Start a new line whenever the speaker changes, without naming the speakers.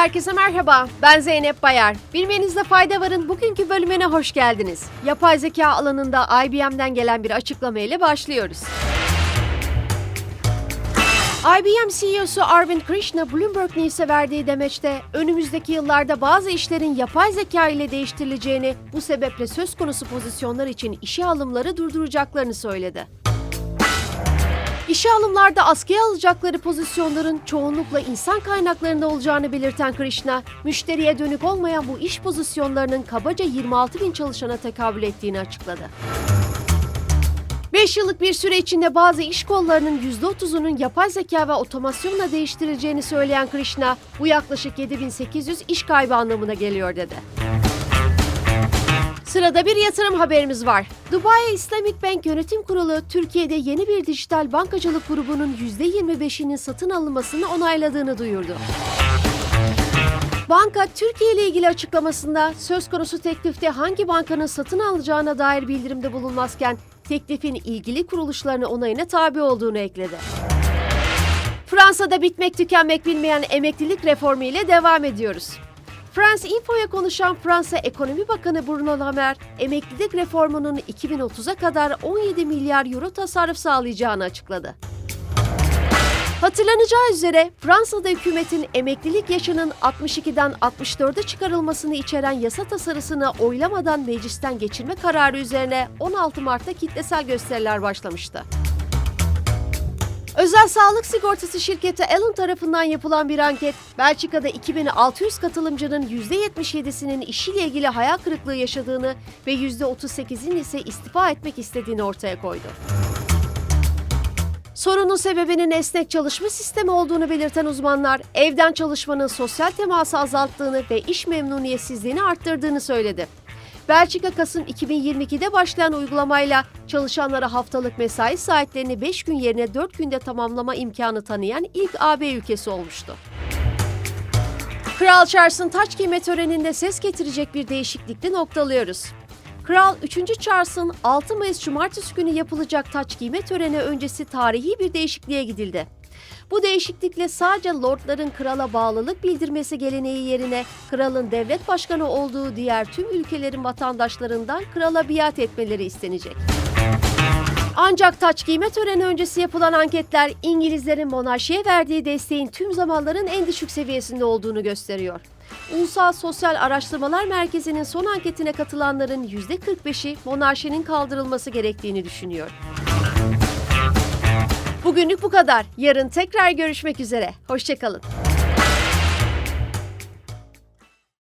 Herkese merhaba, ben Zeynep Bayar. Bilmenizde fayda varın bugünkü bölümüne hoş geldiniz. Yapay zeka alanında IBM'den gelen bir açıklama ile başlıyoruz. IBM CEO'su Arvind Krishna Bloomberg News'e verdiği demeçte önümüzdeki yıllarda bazı işlerin yapay zeka ile değiştirileceğini, bu sebeple söz konusu pozisyonlar için işe alımları durduracaklarını söyledi. İşe alımlarda askıya alacakları pozisyonların çoğunlukla insan kaynaklarında olacağını belirten Krishna, müşteriye dönük olmayan bu iş pozisyonlarının kabaca 26 bin çalışana tekabül ettiğini açıkladı. 5 yıllık bir süre içinde bazı iş kollarının %30'unun yapay zeka ve otomasyonla değiştirileceğini söyleyen Krishna, bu yaklaşık 7800 iş kaybı anlamına geliyor dedi. Sırada bir yatırım haberimiz var. Dubai Islamic Bank Yönetim Kurulu Türkiye'de yeni bir dijital bankacılık grubunun %25'inin satın alınmasını onayladığını duyurdu. Banka Türkiye ile ilgili açıklamasında söz konusu teklifte hangi bankanın satın alacağına dair bildirimde bulunmazken teklifin ilgili kuruluşlarına onayına tabi olduğunu ekledi. Fransa'da bitmek tükenmek bilmeyen emeklilik reformu ile devam ediyoruz. France Info'ya konuşan Fransa Ekonomi Bakanı Bruno Le Maire, emeklilik reformunun 2030'a kadar 17 milyar euro tasarruf sağlayacağını açıkladı. Hatırlanacağı üzere Fransa'da hükümetin emeklilik yaşının 62'den 64'e çıkarılmasını içeren yasa tasarısını oylamadan meclisten geçirme kararı üzerine 16 Mart'ta kitlesel gösteriler başlamıştı. Özel sağlık sigortası şirketi Alan tarafından yapılan bir anket, Belçika'da 2600 katılımcının %77'sinin işiyle ilgili hayal kırıklığı yaşadığını ve %38'in ise istifa etmek istediğini ortaya koydu. Sorunun sebebinin esnek çalışma sistemi olduğunu belirten uzmanlar, evden çalışmanın sosyal teması azalttığını ve iş memnuniyetsizliğini arttırdığını söyledi. Belçika Kasım 2022'de başlayan uygulamayla çalışanlara haftalık mesai saatlerini 5 gün yerine 4 günde tamamlama imkanı tanıyan ilk AB ülkesi olmuştu. Kral Charles'ın taç giyme töreninde ses getirecek bir değişiklikle noktalıyoruz. Kral 3. Charles'ın 6 Mayıs Cumartesi günü yapılacak taç giyme töreni öncesi tarihi bir değişikliğe gidildi. Bu değişiklikle sadece lordların krala bağlılık bildirmesi geleneği yerine kralın devlet başkanı olduğu diğer tüm ülkelerin vatandaşlarından krala biat etmeleri istenecek. Ancak taç giyme töreni öncesi yapılan anketler İngilizlerin monarşiye verdiği desteğin tüm zamanların en düşük seviyesinde olduğunu gösteriyor. Ulusal Sosyal Araştırmalar Merkezi'nin son anketine katılanların %45'i monarşinin kaldırılması gerektiğini düşünüyor. Bugünlük bu kadar. Yarın tekrar görüşmek üzere. Hoşçakalın.